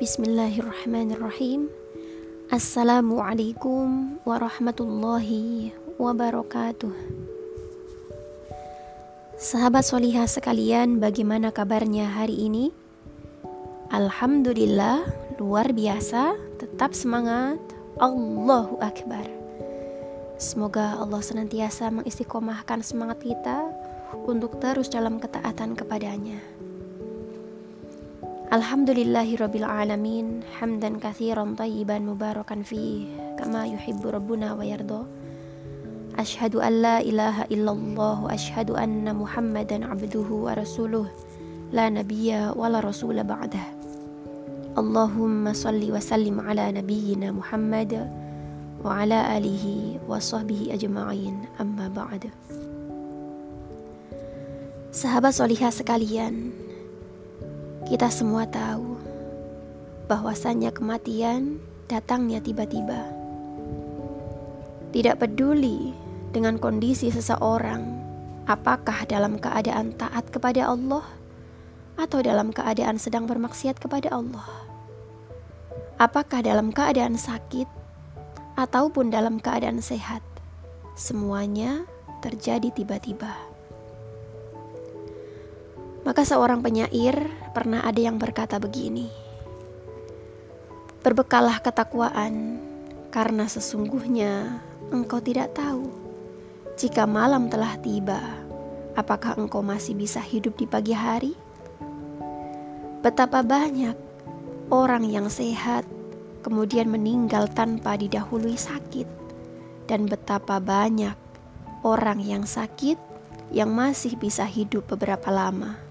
Bismillahirrahmanirrahim. Assalamualaikum warahmatullahi wabarakatuh. Sahabat solihah sekalian, bagaimana kabarnya hari ini? Alhamdulillah, luar biasa, tetap semangat. Allahu Akbar. Semoga Allah senantiasa mengistiqomahkan semangat kita untuk terus dalam ketaatan kepadanya. الحمد لله رب العالمين حمدا كثيرا طيبا مباركا فيه كما يحب ربنا ويرضى أشهد أن لا إله إلا الله أشهد أن محمدا عبده ورسوله لا نبي ولا رسول بعده اللهم صل وسلم على نبينا محمد وعلى آله وصحبه أجمعين أما بعد Sahabat solihah sekalian, kita semua tahu bahwasannya kematian datangnya tiba-tiba. Tidak peduli dengan kondisi seseorang, apakah dalam keadaan taat kepada Allah atau dalam keadaan sedang bermaksiat kepada Allah. Apakah dalam keadaan sakit ataupun dalam keadaan sehat, semuanya terjadi tiba-tiba. Maka seorang penyair pernah ada yang berkata begini. Berbekallah ketakwaan karena sesungguhnya engkau tidak tahu jika malam telah tiba apakah engkau masih bisa hidup di pagi hari? Betapa banyak orang yang sehat kemudian meninggal tanpa didahului sakit dan betapa banyak orang yang sakit yang masih bisa hidup beberapa lama.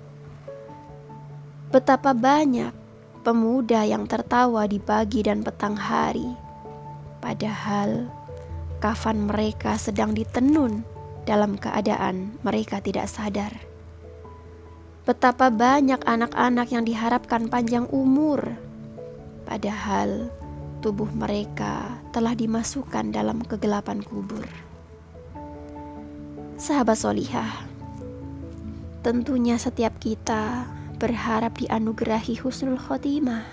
Betapa banyak pemuda yang tertawa di pagi dan petang hari, padahal kafan mereka sedang ditenun dalam keadaan mereka tidak sadar. Betapa banyak anak-anak yang diharapkan panjang umur, padahal tubuh mereka telah dimasukkan dalam kegelapan kubur. Sahabat solihah, tentunya setiap kita berharap dianugerahi husnul khotimah.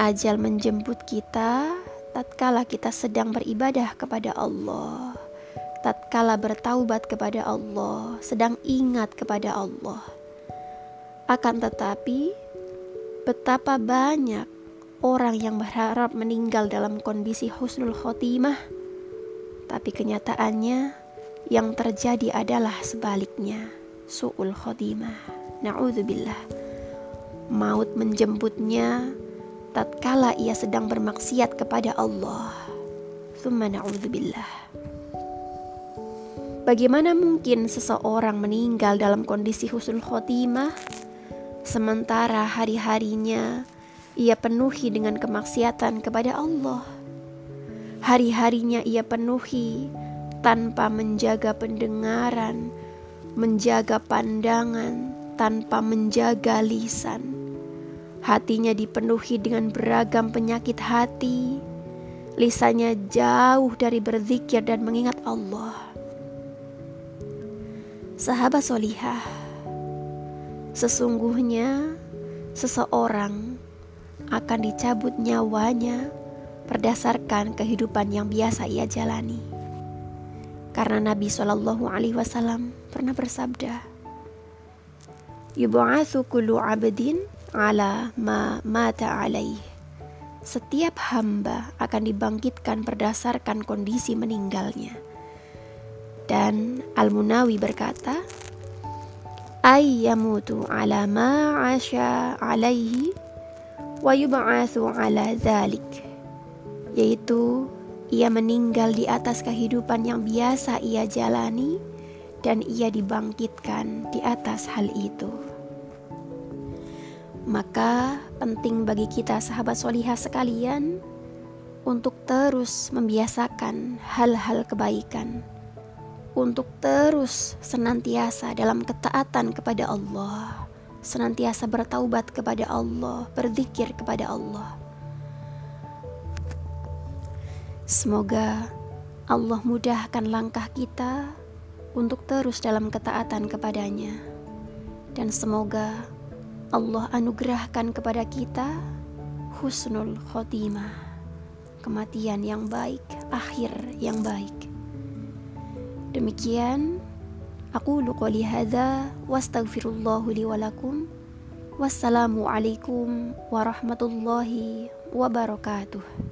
Ajal menjemput kita tatkala kita sedang beribadah kepada Allah, tatkala bertaubat kepada Allah, sedang ingat kepada Allah. Akan tetapi, betapa banyak orang yang berharap meninggal dalam kondisi husnul khotimah, tapi kenyataannya yang terjadi adalah sebaliknya, su'ul khotimah. Na'udzubillah. Maut menjemputnya tatkala ia sedang bermaksiat kepada Allah. Thumma na'udzubillah. Bagaimana mungkin seseorang meninggal dalam kondisi husnul khotimah sementara hari-harinya ia penuhi dengan kemaksiatan kepada Allah. Hari-harinya ia penuhi tanpa menjaga pendengaran, menjaga pandangan, tanpa menjaga lisan. Hatinya dipenuhi dengan beragam penyakit hati. Lisannya jauh dari berzikir dan mengingat Allah. Sahabat solihah, sesungguhnya seseorang akan dicabut nyawanya berdasarkan kehidupan yang biasa ia jalani. Karena Nabi Shallallahu Alaihi Wasallam pernah bersabda, yub'atsu kullu 'abdin ala ma mata alaih. Setiap hamba akan dibangkitkan berdasarkan kondisi meninggalnya. Dan Al-Munawi berkata, ay yamutu ala ma 'asha alaihi wa yub'atsu ala dzalik. Yaitu ia meninggal di atas kehidupan yang biasa ia jalani dan ia dibangkitkan di atas hal itu. Maka penting bagi kita sahabat solihah sekalian untuk terus membiasakan hal-hal kebaikan, untuk terus senantiasa dalam ketaatan kepada Allah, senantiasa bertaubat kepada Allah, berzikir kepada Allah. Semoga Allah mudahkan langkah kita untuk terus dalam ketaatan kepadanya. Dan semoga Allah anugerahkan kepada kita husnul khotimah, kematian yang baik, akhir yang baik. Demikian aku qouli hadza wastaghfirullahu li walakum. Wassalamualaikum warahmatullahi wabarakatuh.